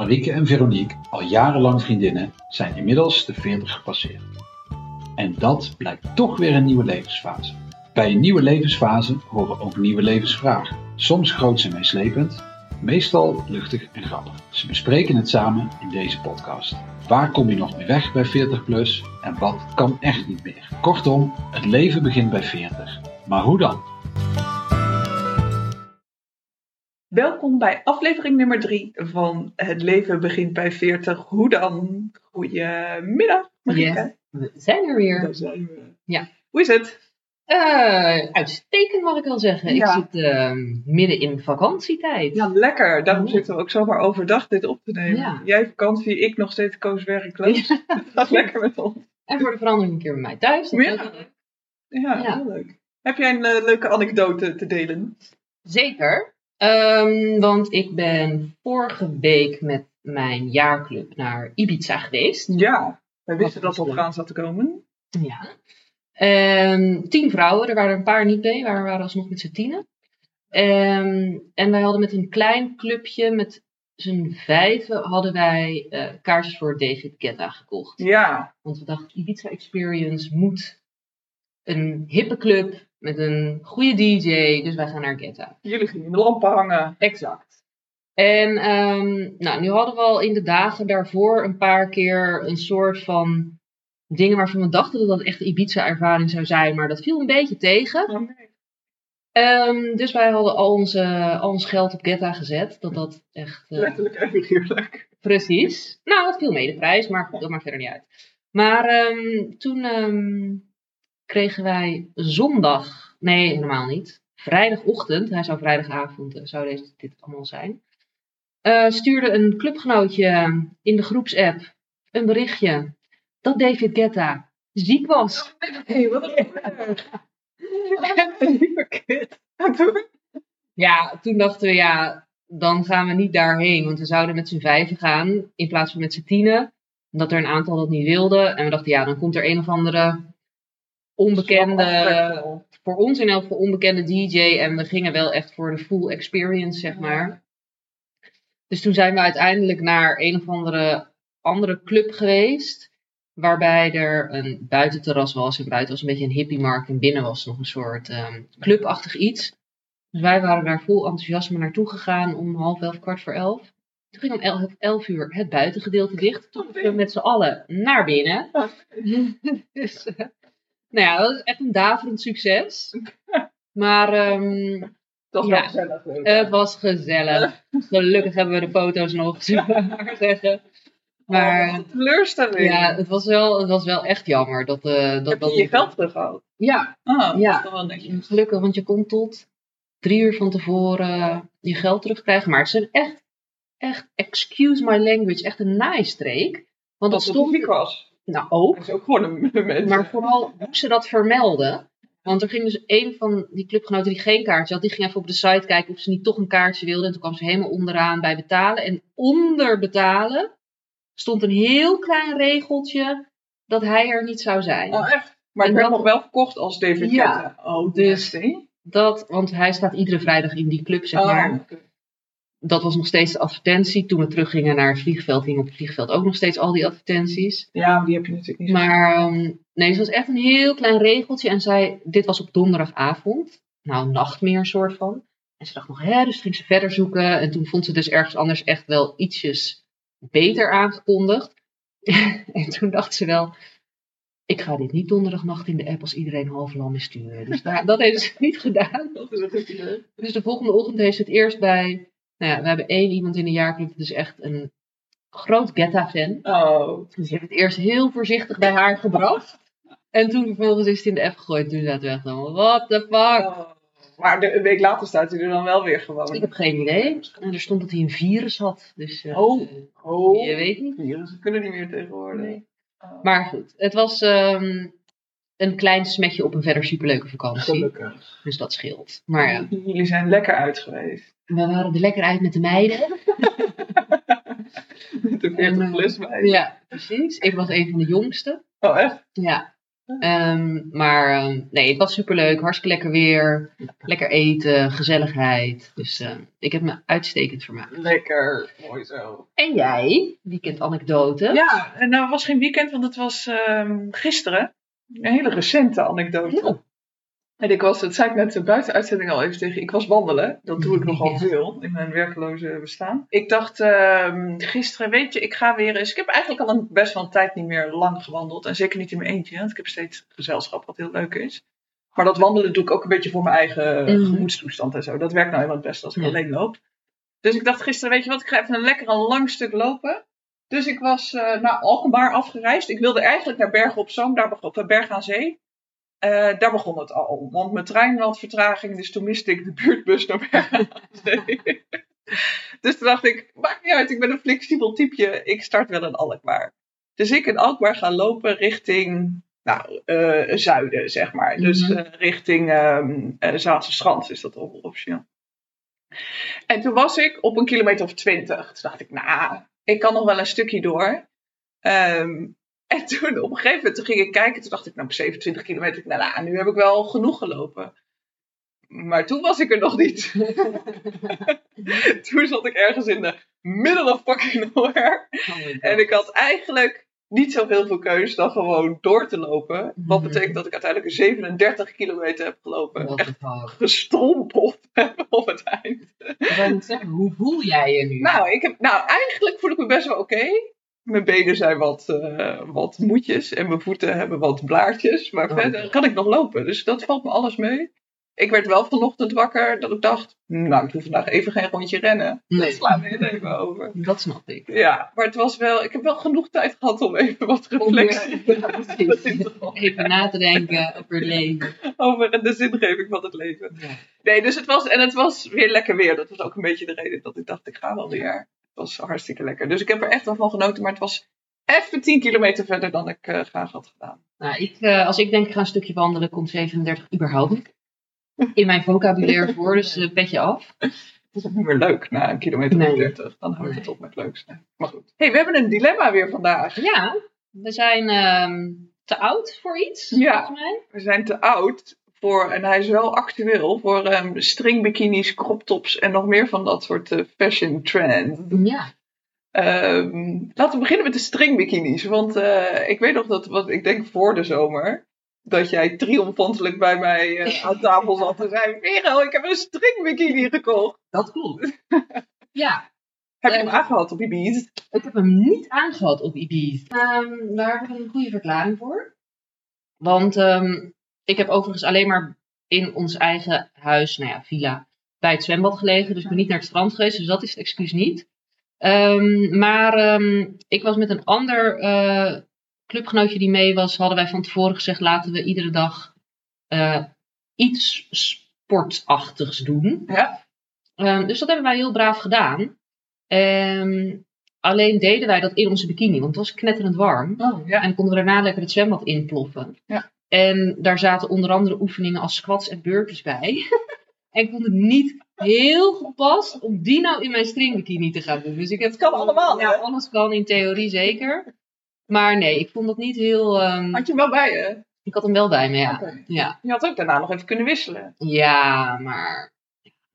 Marieke en Veronique, al jarenlang vriendinnen, zijn inmiddels de 40 gepasseerd. En dat blijkt toch weer een nieuwe levensfase. Bij een nieuwe levensfase horen ook nieuwe levensvragen. Soms groots en meeslepend, meestal luchtig en grappig. Ze bespreken het samen in deze podcast. Waar kom je nog mee weg bij 40 plus en wat kan echt niet meer? Kortom, het leven begint bij 40. Maar hoe dan? Welkom bij aflevering nummer 3 van Het leven begint bij 40. Hoe dan? Goedemiddag, Marieke. We zijn er weer. Daar zijn we. Ja. Hoe is het? Eh, uitstekend mag ik wel zeggen. Ja. Ik zit eh, midden in vakantietijd. Ja, lekker. Daarom Ja. zitten we ook zomaar overdag dit op te nemen. Ja. Jij vakantie, ik nog steeds koos werkloos. Het gaat lekker met ons. En voor de verandering een keer bij mij thuis. Dat is Ja. wel leuk. Ja, Ja. heel leuk. Heb jij een eh, leuke anekdote te delen? Zeker. Ehm, want ik ben vorige week met mijn jaarclub naar Ibiza geweest. Ja. Wij wisten dat is op gaan zat te komen. Ja. Ehm, tien vrouwen, er waren een paar niet bij, we waren alsnog met z'n tienen. Ehm, en wij hadden met een klein clubje, met z'n vijven, hadden wij eh, kaartjes voor David Guetta gekocht. Ja. Want we dachten, Ibiza Experience moet een hippe club met een goede DJ, dus wij gaan naar Guetta. Jullie gingen in de lampen hangen. Exact. En ehm, nou, nu hadden we al in de dagen daarvoor een paar keer een soort van dingen waarvan we dachten dat dat echt Ibiza-ervaring zou zijn, maar dat viel een beetje tegen. Oh, nee. Ehm, dus wij hadden al, onze, al ons geld op Getta gezet, dat dat echt... eh, Letterlijk en figuurlijk. Precies. Nou, het viel mee de prijs, maar dat maakt verder niet uit. Maar ehm, toen kregen wij zondag, nee, helemaal niet. Vrijdagochtend, hij zou vrijdagavond, eh, zou deze, dit allemaal zijn. eh, stuurde een clubgenootje in de groepsapp een berichtje dat David Guetta ziek was. Hé, wat een kut. Ja, toen dachten we, ja, dan gaan we niet daarheen. Want we zouden met z'n vijven gaan, in plaats van met z'n tienen. Omdat er een aantal dat niet wilden. En we dachten, ja, dan komt er een of andere onbekende, voor ons in elk geval onbekende DJ. En we gingen wel echt voor de full experience, zeg maar. Dus toen zijn we uiteindelijk naar een of andere andere club geweest. Waarbij er een buitenterras was. En buiten was een beetje een hippiemarkt. En binnen was nog een soort ehm, clubachtig iets. Dus wij waren daar vol enthousiasme naartoe gegaan om half elf, kwart voor elf. Toen ging om elf, elf uur het buitengedeelte dicht. Toen gingen we met z'n allen naar binnen. dus, eh, nou ja, dat is echt een daverend succes. Maar ehm, Dat was Ja. wel gezellig. leuk. het was gezellig. Gelukkig hebben we de foto's nog, zullen we maar zeggen. Maar Oh, teleurstelling. ja, het was wel, het was wel echt jammer. Dat, eh dat, Heb dat je je geld teruggehaald? Ja, Ja. dat is toch wel netjes. Gelukkig, want je kon tot drie uur van tevoren je geld terugkrijgen. Maar het is een echt, echt, excuse my language, echt een naaistreek. Want Dat het stond, was. Nou ook, Dat is ook gewoon een mens. maar vooral hoe ze dat vermelden. Want er ging dus een van die clubgenoten die geen kaartje had, die ging even op de site kijken of ze niet toch een kaartje wilde. En toen kwam ze helemaal onderaan bij betalen. En onder betalen stond een heel klein regeltje dat hij er niet zou zijn. Oh, echt? Maar En ik werd nog wel verkocht als David Ja. Oh, Dus-. Dat, want hij staat iedere vrijdag in die club, zeg maar. Oh, oké. Dat was nog steeds de advertentie. Toen we teruggingen naar het vliegveld, hingen op het vliegveld ook nog steeds al die advertenties. Ja, die heb je natuurlijk niet. Maar ehm, nee, ze was echt een heel klein regeltje. En zij, dit was op donderdagavond. Nou, nachtmeer soort van. En ze dacht nog, hè, dus ging ze verder zoeken. En toen vond ze dus ergens anders echt wel ietsjes beter aangekondigd. en toen dacht ze wel, ik ga dit niet donderdagnacht in de app als iedereen half lam is sturen. Dus daar, dat heeft ze niet gedaan. Dat is. Dus de volgende ochtend heeft ze het eerst bij. Nou ja, we hebben één iemand in de jaarclub, dat is echt een groot Getta-fan. Oh. Dus ze heeft het eerst heel voorzichtig bij haar gebracht. En toen vervolgens is het in de app gegooid. Toen zaten we echt van, what the fuck? Oh. Maar de, een week later staat hij er dan wel weer gewoon. Ik heb geen idee. En er stond dat hij een virus had. Dus eh, Oh. Oh. je weet niet. Virussen kunnen niet meer tegenwoordig. Nee. Oh. Maar goed, het was ehm, een klein smetje op een verder superleuke vakantie. Gelukkig. Dus dat scheelt. Maar ja, Jullie zijn lekker uit geweest. We waren er lekker uit met de meiden. Met de En, 40 eh, plus bij. Ja, precies. Ik was een van de jongsten. Oh, echt? Ja. Ehm, maar ehm, nee, het was superleuk. Hartstikke lekker weer. Lekker eten, gezelligheid. Dus ehm, ik heb me uitstekend vermaakt. Lekker, mooi zo. En jij? Weekend anekdote? Ja, en nou het was geen weekend, want het was ehm, gisteren. Een hele recente anekdote. Ja. En ik was, dat zei ik net de buitenuitzending al even tegen, ik was wandelen. Dat doe ik nogal Ja. veel in mijn werkloze bestaan. Ik dacht ehm, gisteren, weet je, ik ga weer eens... Ik heb eigenlijk al een, best wel een tijd niet meer lang gewandeld. En zeker niet in mijn eentje, want ik heb steeds gezelschap, wat heel leuk is. Maar dat wandelen doe ik ook een beetje voor mijn eigen Mhm. gemoedstoestand en zo. Dat werkt nou helemaal het beste als ik Ja. alleen loop. Dus ik dacht gisteren, weet je wat, ik ga even een lekker een lang stuk lopen. Dus ik was eh, naar Alkmaar afgereisd. Ik wilde eigenlijk naar Bergen op Zoom, daar begon, of Bergen aan Zee. Eh, daar begon het al. Want mijn trein had vertraging, dus toen miste ik de buurtbus naar Bergen dus toen dacht ik, maakt niet uit, ik ben een flexibel typeje. Ik start wel in Alkmaar. Dus ik in Alkmaar ga lopen richting, nou, eh, zuiden, zeg maar. Dus Mhm. eh, richting eh, Zaanse Schans is dat op- officieel. En toen was ik op een kilometer of twintig. Toen dacht ik, nou, ik kan nog wel een stukje door. Ehm, en toen op een gegeven moment toen ging ik kijken. Toen dacht ik, nou, op 27 kilometer. Nou, nou, nu heb ik wel genoeg gelopen. Maar toen was ik er nog niet. toen zat ik ergens in de middle of fucking nowhere. En ik had eigenlijk niet zo heel veel keus dan gewoon door te lopen. Wat betekent dat ik uiteindelijk 37 kilometer heb gelopen. What Echt gestrompeld op het eind. Ik zeggen, hoe voel jij je nu? Nou, ik heb, nou, eigenlijk voel ik me best wel oké. Mijn benen zijn wat, eh, wat moedjes en mijn voeten hebben wat blaartjes. Maar Oh. verder kan ik nog lopen. Dus dat valt me alles mee. Ik werd wel vanochtend wakker dat ik dacht, nou, ik doe vandaag even geen rondje rennen. Dat Nee. slaan we heel even over. Dat snap ik. Ja, maar het was wel, ik heb wel genoeg tijd gehad om even wat reflectie Ja, precies. Even na te denken over het leven. over de zingeving van het leven. Ja. Nee, dus het was, en het was weer lekker weer. Dat was ook een beetje de reden dat ik dacht, ik ga wel weer. Het was hartstikke lekker. Dus ik heb er echt wel van genoten, maar het was even 10 kilometer verder dan ik eh, graag had gedaan. Nou, ik, eh, als ik denk ik ga een stukje wandelen, komt 37 überhaupt niet. In mijn vocabulaire voor, dus eh, petje af. Dat is ook niet meer leuk na een kilometer Nee. 30. Dan houdt het Nee. op met leuk zijn. Maar goed. hey, we hebben een dilemma weer vandaag. Ja, we zijn ehm, te oud voor iets, Ja. volgens mij. We zijn te oud voor, en hij is wel actueel, voor ehm stringbikinis, crop tops en nog meer van dat soort eh, fashion trends. Ja. Ehm, laten we beginnen met de stringbikinis. Want eh, ik weet nog dat, wat ik denk voor de zomer, dat jij triomfantelijk bij mij eh, aan tafel zat en zei: Vero, ik heb een stringbikini gekocht. Dat klopt. ja, Heb je hem aangehad op Ibiza? ik heb hem niet aangehad op Ibiza. Ehm, daar heb ik een goede verklaring voor. Want ehm, ik heb overigens alleen maar in ons eigen huis, nou ja, villa, bij het zwembad gelegen. Dus ik ben niet naar het strand geweest, dus dat is het excuus niet. Ehm, maar ehm, ik was met een ander eh, clubgenootje die mee was, hadden wij van tevoren gezegd, laten we iedere dag eh, iets sportachtigs doen. Ja. Ehm, dus dat hebben wij heel braaf gedaan. Alleen deden wij dat in onze bikini, want het was knetterend warm. Oh, ja. En konden we daarna lekker het zwembad inploffen. Ja. En daar zaten onder andere oefeningen als squats en burpees bij. en ik vond het niet heel gepast om die nou in mijn stringbikini te gaan doen. Dus ik heb Het kan allemaal, Ja, hè? alles kan in theorie zeker. Maar nee, ik vond dat niet heel... ehm, Had je hem wel bij je? Ik had hem wel bij me, ja. Ja, Je had ook daarna nog even kunnen wisselen. ja maar...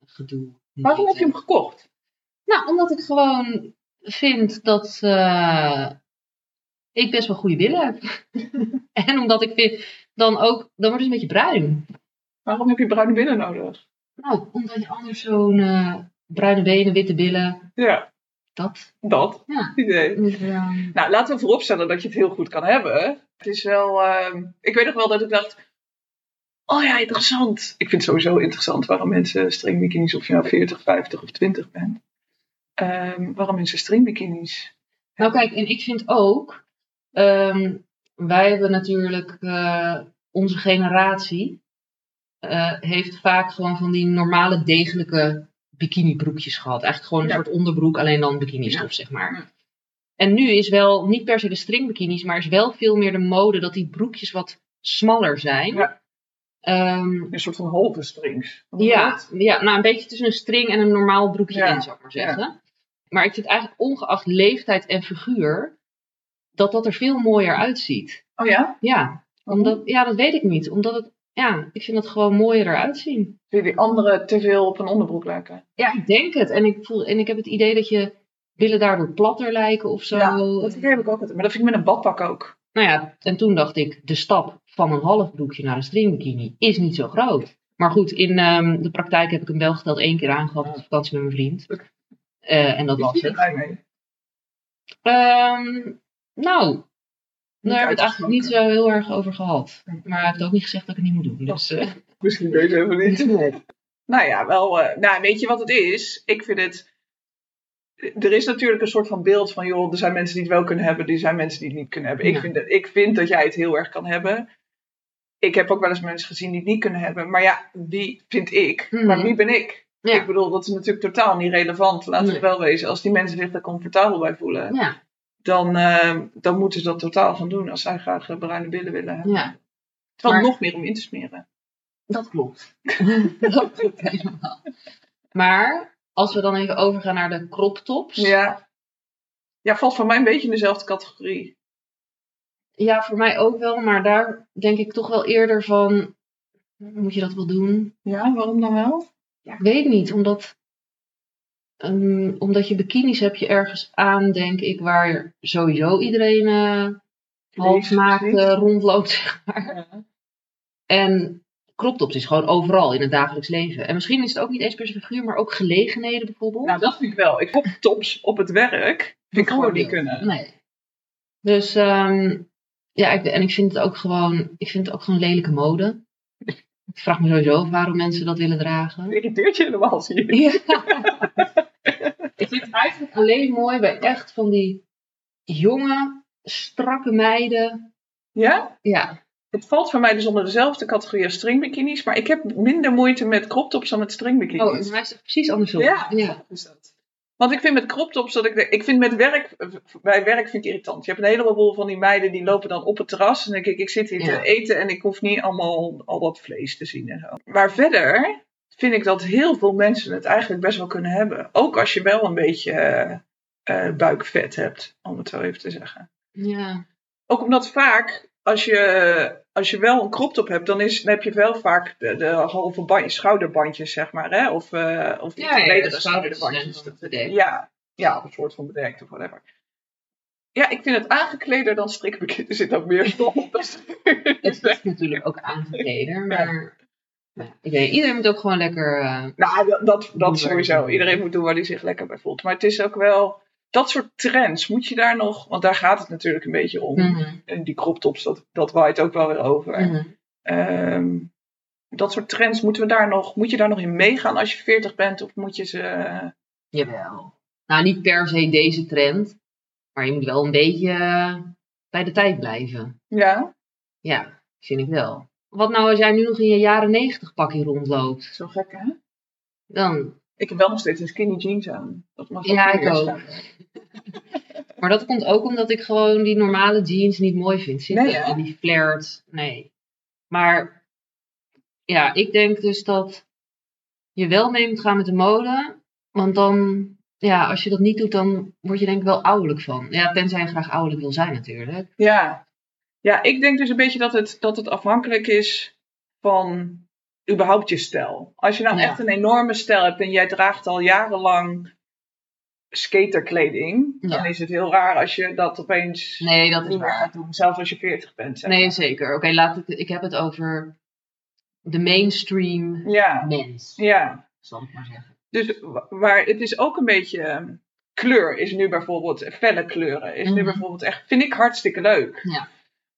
Gedoe. Waarom heb je hem gekocht? Nou, omdat ik gewoon vind dat eh, ik best wel goede billen heb. en omdat ik vind, dan ook, dan wordt het een beetje bruin. Waarom heb je bruine billen nodig? Nou, omdat je anders zo'n eh, bruine benen, witte billen, Ja, dat. dat Ja. idee. Dus, eh, Nou, laten we vooropstellen dat je het heel goed kan hebben. Het is wel. ehm, ik weet nog wel dat ik dacht. Oh ja, interessant. Ik vind het sowieso interessant waarom mensen stringbikinis, of je nou 40, 50 of 20 bent. ehm, waarom mensen stringbikinis. nou kijk, en ik vind ook, ehm, wij hebben natuurlijk, eh, onze generatie eh, heeft vaak gewoon van die normale degelijke bikinibroekjes gehad. Eigenlijk gewoon een Ja. soort onderbroek, alleen dan bikinistof, zeg maar. En nu is wel niet per se de stringbikinis, maar is wel veel meer de mode dat die broekjes wat smaller zijn. Ja. Ehm, Een soort van halve strings. ja, ja, nou een beetje tussen een string en een normaal broekje in, zou ik maar zeggen. Maar ik vind eigenlijk ongeacht leeftijd en figuur, dat dat er veel mooier uitziet. Oh ja? Ja, Omdat, ja, dat weet ik niet. Omdat het, ja, ik vind het gewoon mooier eruit zien. Vind je die andere te veel op een onderbroek lijken? Ja, ik denk het. En ik, voel, en ik heb het idee dat je billen daardoor platter lijken of zo. Ja, dat idee heb ik ook. Maar dat vind ik met een badpak ook. Nou ja, en toen dacht ik, de stap van een half broekje naar een stringbikini is niet zo groot. Maar goed, in ehm, de praktijk heb ik hem wel geteld één keer aangehad op vakantie met mijn vriend. Eh, en dat was het. er nou, daar hebben we het eigenlijk niet zo heel erg over gehad. Maar hij heeft ook niet gezegd dat ik het niet moet doen. Dus, eh, Misschien deze even niet. Nou ja, wel. eh, nou, weet je wat het is? Ik vind het. Er is natuurlijk een soort van beeld van, joh, er zijn mensen die het wel kunnen hebben, er zijn mensen die het niet kunnen hebben. Ik, vind dat, ik vind dat jij het heel erg kan hebben. Ik heb ook wel eens mensen gezien die het niet kunnen hebben. Maar ja, wie vind ik? Mhm. Maar wie ben ik? Ja. Ik bedoel, dat is natuurlijk totaal niet relevant. Laten we Nee. wel wezen. Als die mensen zich daar comfortabel bij voelen, ja, dan, eh, dan moeten ze dat totaal gaan doen als zij graag eh, bruine billen willen hebben. ja, Terwijl Maar- nog meer om in te smeren. dat klopt. dat klopt helemaal. Maar als we dan even overgaan naar de crop tops. Ja. Ja, valt voor mij een beetje in dezelfde categorie. Ja, voor mij ook wel. Maar daar denk ik toch wel eerder van, moet je dat wel doen? Ja, waarom dan wel? Ja, ik weet niet, omdat, ehm, omdat je bikinis heb je ergens aan, denk ik, waar sowieso iedereen eh half naakt precies. eh, rondloopt, zeg maar. En crop tops is gewoon overal in het dagelijks leven. En misschien is het ook niet eens per se figuur, maar ook gelegenheden bijvoorbeeld. Nou, dat vind ik wel. Ik heb tops op het werk. Vind ik gewoon niet kunnen. Nee. Dus ehm, ja, ik, en ik vind het ook gewoon, ik vind het ook gewoon lelijke mode. Ik vraag me sowieso af waarom mensen dat willen dragen. Irriteert je helemaal, zie je. Ja. ik vind het eigenlijk alleen mooi bij echt van die jonge, strakke meiden. Ja? Ja, Het valt voor mij dus onder dezelfde categorie als stringbikinis. Maar ik heb minder moeite met crop tops dan met oh, stringbikinis. bij mij is het precies andersom. ja, ja. is dat. Want ik vind met crop tops dat ik... Ik vind met werk... Bij werk vind ik irritant. Je hebt een heleboel van die meiden die lopen dan op het terras. En dan denk ik, ik zit hier Ja. te eten en ik hoef niet allemaal al dat vlees te zien en zo. Maar verder vind ik dat heel veel mensen het eigenlijk best wel kunnen hebben. Ook als je wel een beetje eh, eh, buikvet hebt, om het zo even te zeggen. ja. Ook omdat vaak, als je, als je wel een crop top hebt, dan, is, dan heb je wel vaak de, de halve band, schouderbandjes, zeg maar. Hè? Of, eh of Ja, ja, bredere schouderbandjes. Ja, ja, een soort van bedekt of whatever. Ja, ik vind het aangekleder dan strikbekend. Er zit ook meer stof op. Het is natuurlijk ook aangekleden, maar ik weet, iedereen moet ook gewoon lekker. eh, Nou, dat, dat, sowieso. Iedereen moet doen waar hij zich lekker bij voelt. Maar het is ook wel... Dat soort trends, moet je daar nog... Want daar gaat het natuurlijk een beetje om. mhm, En die crop tops, dat, dat waait ook wel weer over. mhm. Ehm, dat soort trends, moeten we daar nog, moet je daar nog in meegaan als je 40 bent? Of moet je ze... Jawel. Nou, niet per se deze trend, maar je moet wel een beetje eh, bij de tijd blijven. Ja, Ja, vind ik wel. Wat nou als jij nu nog in je jaren negentig pakje rondloopt? zo gek hè? Dan, Ik heb wel nog steeds een skinny jeans aan. Dat mag Ja, ik ook. staan. maar dat komt ook omdat ik gewoon die normale jeans niet mooi vind zitten. Nee, en die flared, nee. Maar ja, ik denk dus dat je wel mee moet gaan met de mode. Want dan, ja, als je dat niet doet, dan word je denk ik wel ouderlijk van. Ja, tenzij je graag ouderlijk wil zijn natuurlijk. Ja. Ja, ik denk dus een beetje dat het, dat het afhankelijk is van überhaupt je stijl. Als je nou Ja. echt een enorme stijl hebt en jij draagt al jarenlang skaterkleding, dan is het heel raar als je dat opeens Nee, dat is niet meer waar. gaat doen. Zelfs als je 40 bent. zeg Nee, zeker. Oké, laat ik, ik heb het over de mainstream Ja, mens, ja. zal ik maar zeggen. Dus wa- waar het is ook een beetje. Kleur is nu bijvoorbeeld, felle kleuren, is nu Mhm. bijvoorbeeld echt, vind ik hartstikke leuk. Ja.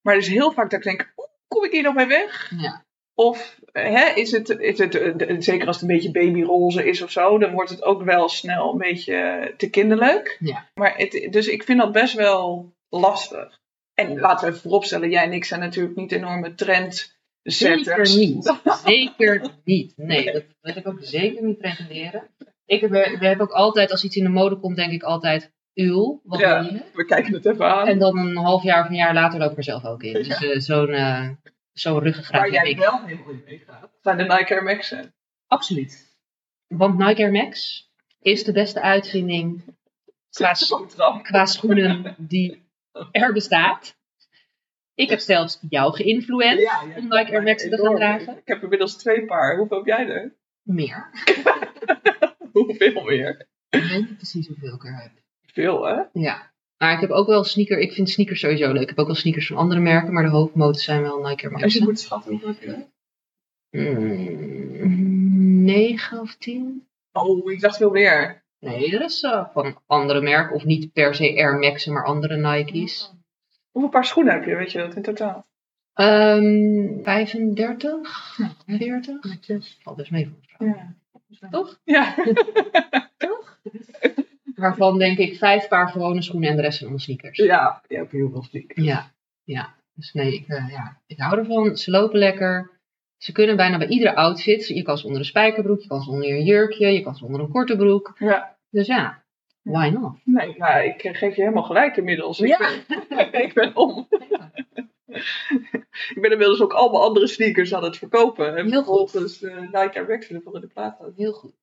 Maar er is heel vaak dat ik denk, oeh, kom ik hier nog mee weg? Ja. Of hè, is het, is het eh, zeker als het een beetje babyroze is of zo, dan wordt het ook wel snel een beetje te kinderlijk. Ja. Maar het, dus ik vind dat best wel lastig. En laten we even vooropstellen, jij en ik zijn natuurlijk niet enorme trendzetters. Zeker niet. Zeker niet. Nee, dat wil ik ook zeker niet pretenderen. Ik heb, we hebben ook altijd, als iets in de mode komt, denk ik altijd, wat Ja. je? We kijken het even aan. En dan een half jaar of een jaar later loop ik er zelf ook in. Dus eh, zo'n eh zo'n ruggengraat Waar jij ik. wel helemaal in meegaat, zijn de Nike Air Max'en. Absoluut. Want Nike Air Max is de beste uitvinding qua, schoenen die er bestaat. Ik heb zelfs jou geïnfluenced Ja, ja, om Nike Air Max te gaan dragen. Ik heb inmiddels twee paar. Hoeveel heb jij er? Meer. Hoeveel meer? Ik weet niet precies hoeveel ik er heb. Veel, hè? Ja. Maar ik heb ook wel sneaker. Ik vind sneakers sowieso leuk. Ik heb ook wel sneakers van andere merken, maar de hoofdmoten zijn wel Nike Air Als Max. je moet schatten, hoeveel heb je er? Mm, 9 of 10? Oh, ik dacht veel meer. Nee, dat is eh, van andere merken. Of niet per se Air Max'en, maar andere Nike's. Hoeveel paar schoenen heb je, weet je dat in totaal? Ehm 35? 40? Valt best mee voor. Ja. Toch? Ja. Waarvan denk ik vijf paar gewone schoenen en de rest zijn allemaal sneakers. Ja, je hebt heel veel stiek. Ja, ja. Dus nee, ik, eh, ja, ik hou ervan. Ze lopen lekker. Ze kunnen bijna bij iedere outfit. Je kan ze onder een spijkerbroek, je kan ze onder een jurkje, je kan ze onder een korte broek. Ja. Dus ja, why not? Nee, nou, ik eh, geef je helemaal gelijk inmiddels. Ik, ben, ik ben om. ik ben inmiddels ook allemaal andere sneakers aan het verkopen. En Heel goed. vervolgens uh, Nike Air Max ervoor in de plaats. houden. Heel goed.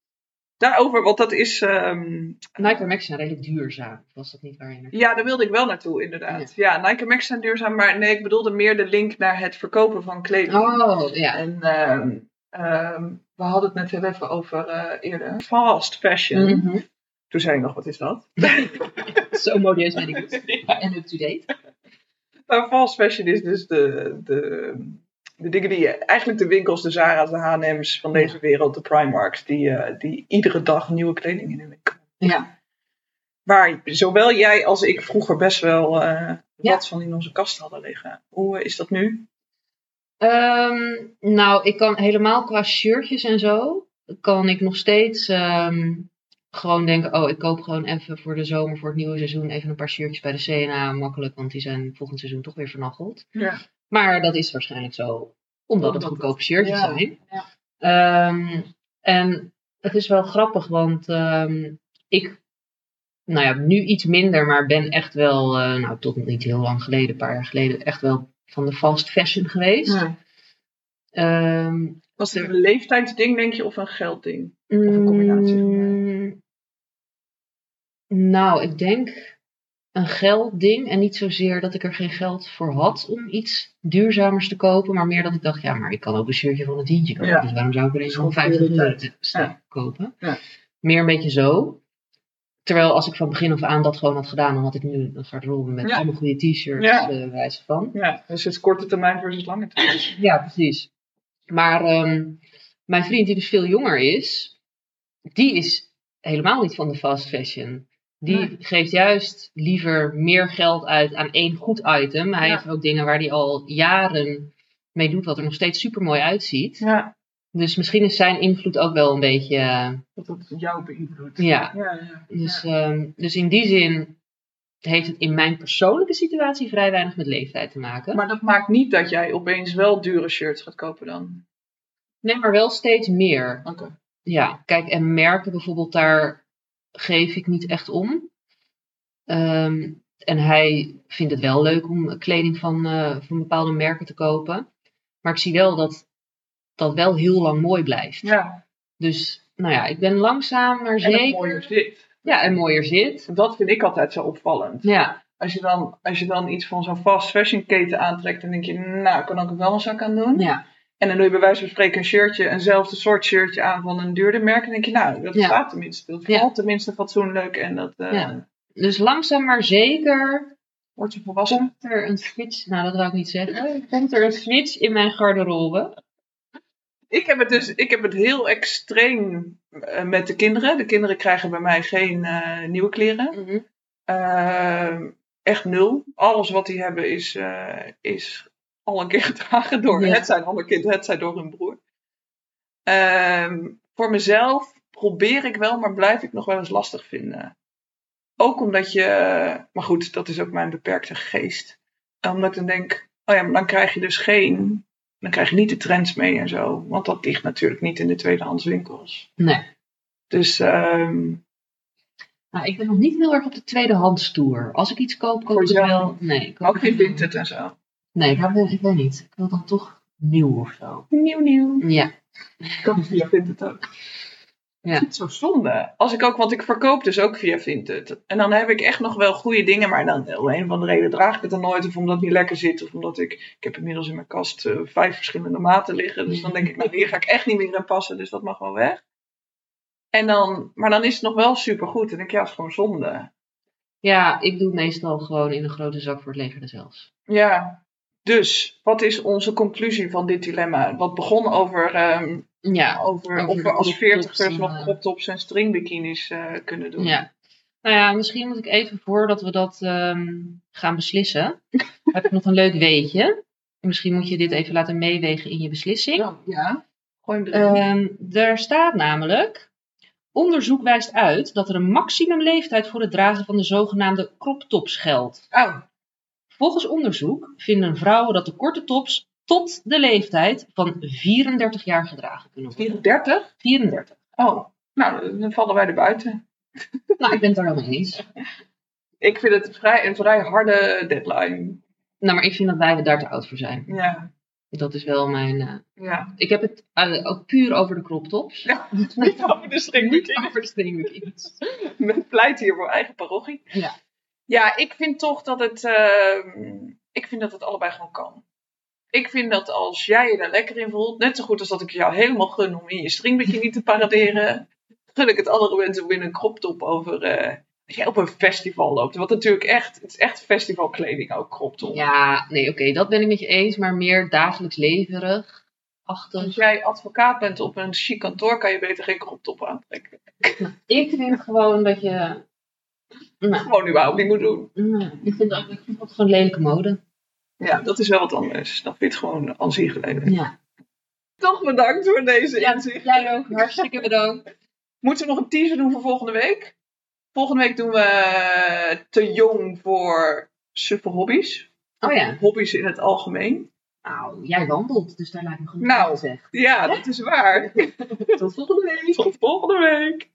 Daarover, want dat is... ehm, Nike Max zijn redelijk duurzaam. Was dat niet waar je naartoe Ja, daar wilde ik wel naartoe, inderdaad. Ja, Nike Air Max zijn duurzaam, maar nee, ik bedoelde meer de link naar het verkopen van kleding. Oh, ja. En ehm, ehm, we hadden het net heel even over eh, eerder. Fast fashion. Mhm. Toen zei ik nog, wat is dat? Zo modieus ben ik niet. En up-to-date. Nou, fast fashion is dus de, de, de dingen die je, eigenlijk de winkels, de Zara's, de H&M's van deze wereld, de Primarks, die, eh, die iedere dag nieuwe kleding in de winkel. Ja. Waar zowel jij als ik vroeger best wel Ja. wat van in onze kast hadden liggen. Hoe eh, is dat nu? Ehm, nou, ik kan helemaal qua shirtjes en zo, kan ik nog steeds ehm, gewoon denken, oh, ik koop gewoon even voor de zomer, voor het nieuwe seizoen, even een paar shirtjes bij de CNA, makkelijk, want die zijn volgend seizoen toch weer vernacheld. Ja. Maar dat is waarschijnlijk zo, omdat het goedkope shirtjes ja, zijn. ja. Ehm, en het is wel grappig, want ehm, ik, nou ja, nu iets minder, maar ben echt wel, eh, nou tot niet heel lang geleden, een paar jaar geleden, echt wel van de fast fashion geweest. Ehm, Was het een leeftijdsding, denk je, of een geldding? een combinatie van mm, Nou, ik denk een geldding. En niet zozeer dat ik er geen geld voor had om iets duurzamers te kopen. Maar meer dat ik dacht, ja, maar ik kan ook een shirtje van een tientje kopen. Ja. Dus waarom zou ik er een van Gewoon 50 euro Ja. kopen? Ja. Meer een beetje zo. Terwijl als ik van begin af aan dat gewoon had gedaan, dan had ik nu een garderobe met allemaal goede t-shirts, Ja. eh, wijze van. Ja, dus het is korte termijn versus lange termijn. Ja, precies. Maar ehm, mijn vriend, die dus veel jonger is, die is helemaal niet van de fast fashion. Die geeft juist liever meer geld uit aan één goed item. Hij Ja. heeft ook dingen waar hij al jaren mee doet, wat er nog steeds super mooi uitziet. Ja, Dus misschien is zijn invloed ook wel een beetje. eh, dat dat jou beïnvloedt. ja. Ja. Dus, ehm, dus in die zin heeft het in mijn persoonlijke situatie vrij weinig met leeftijd te maken. Maar dat maakt niet dat jij opeens wel dure shirts gaat kopen dan. nee, maar wel steeds meer. Oké. Ja, kijk, en merken bijvoorbeeld, daar geef ik niet echt om. Ehm, en hij vindt het wel leuk om kleding van, eh, van bepaalde merken te kopen. Maar ik zie wel dat dat wel heel lang mooi blijft. Ja, Dus, nou ja, ik ben langzaam maar en zeker. mooier zit. Ja, en mooier zit. Dat vind ik altijd zo opvallend. Ja, Als je dan, als je dan iets van zo'n fast fashion keten aantrekt, dan denk je, nou, ik kan ook wel een zak aan doen. ja, En dan doe je bij wijze van spreken een shirtje, eenzelfde soort shirtje aan van een duurder merk. En dan denk je, nou, dat Ja. staat tenminste. Dat Ja. valt tenminste fatsoenlijk en dat eh, Ja. dus langzaam maar zeker wordt je volwassen. komt er een switch. Nou, dat wou ik niet zeggen. Komt er een switch in mijn garderobe. Ik heb het dus ik heb het heel extreem eh, met de kinderen. De kinderen krijgen bij mij geen eh, nieuwe kleren. Mhm. Echt nul. Alles wat die hebben is, is al een keer gedragen door Ja. het zijn ander kind, het zijn door hun broer. Ehm, voor mezelf probeer ik wel, maar blijf ik nog wel eens lastig vinden. Ook omdat je, maar goed, dat is ook mijn beperkte geest. Omdat ik dan denk, oh ja, maar dan krijg je dus geen, dan krijg je niet de trends mee en zo. Want dat ligt natuurlijk niet in de tweedehands winkels. Nee. Dus ehm, Nou, ik ben nog niet heel erg op de tweedehands tour. Als ik iets koop, koop ik wel. Nee, ik koop ook geen het- vintage en zo. Nee, ik, heb- ik weet niet. Ik wil dan toch nieuw of zo. Nieuw, nieuw. Ja. Kan via vintage ook. Ja. Het zo zonde. Als ik ook, want ik verkoop dus ook via Vinted. En dan heb ik echt nog wel goede dingen, maar dan om een of andere reden draag ik het dan nooit. Of omdat het niet lekker zit. Of omdat ik, ik heb inmiddels in mijn kast eh, vijf verschillende maten liggen. Dus dan denk ik, nou hier ga ik echt niet meer in passen. Dus dat mag wel weg. En dan, maar dan is het nog wel supergoed. En dan denk ik, ja, het is gewoon zonde. Ja, ik doe meestal gewoon in een grote zak voor het leger Hels. Ja. Dus, wat is onze conclusie van dit dilemma? Wat begon over, ehm, Ja, over, Over of we als veertigers nog crop tops en stringbikinis eh, kunnen doen. ja. Nou ja, misschien moet ik even voordat we dat ehm, gaan beslissen, heb ik nog een leuk weetje. Misschien moet je dit even laten meewegen in je beslissing. Ja. ja. Gooi hem erin. Ehm, er staat namelijk. Onderzoek wijst uit dat er een maximumleeftijd voor het dragen van de zogenaamde crop tops geldt. oh, Volgens onderzoek vinden vrouwen dat de korte tops tot de leeftijd van 34 jaar gedragen kunnen worden. 34? 34. Oh, nou, dan vallen wij er buiten. Nou, ik ben het daar helemaal mee eens. Ik vind het vrij, een vrij harde deadline. Nou, maar ik vind dat wij er daar te oud voor zijn. Ja, Dat is wel mijn. eh, ja. Ik heb het eh, ook puur over de crop tops. ja. Niet over de stringbikini. over de stringbikinis. Met pleit hier voor eigen parochie. Ja. Ja, ik vind toch dat het, ehm, ik vind dat het allebei gewoon kan. Ik vind dat als jij je daar lekker in voelt, net zo goed als dat ik jou helemaal gun om in je stringbikini te paraderen, gun ik het andere mensen om in een crop top over, eh, als jij op een festival loopt. Wat natuurlijk echt, het is echt festivalkleding ook, crop top. Ja, nee, oké, dat ben ik met je eens, maar meer dagelijks leverig. Als Achtig. jij advocaat bent op een chic kantoor, kan je beter geen crop top aantrekken. Ik vind gewoon dat je. Nou, Gewoon überhaupt niet moet doen. nou, ik vind dat, ik vind dat gewoon lelijke mode. Ja, dat is wel wat anders. Dan vind het gewoon aan zich geleden. Ja. Toch bedankt voor deze ja, inzicht. jij ook. Hartstikke bedankt. Moeten we nog een teaser doen voor volgende week? Volgende week doen we te jong voor suffe hobby's. Oh ja. Hobby's in het algemeen. Nou, jij wandelt, dus daar laat ik me gewoon Nou. zeg. Ja, dat is waar. Tot volgende week. Tot volgende week.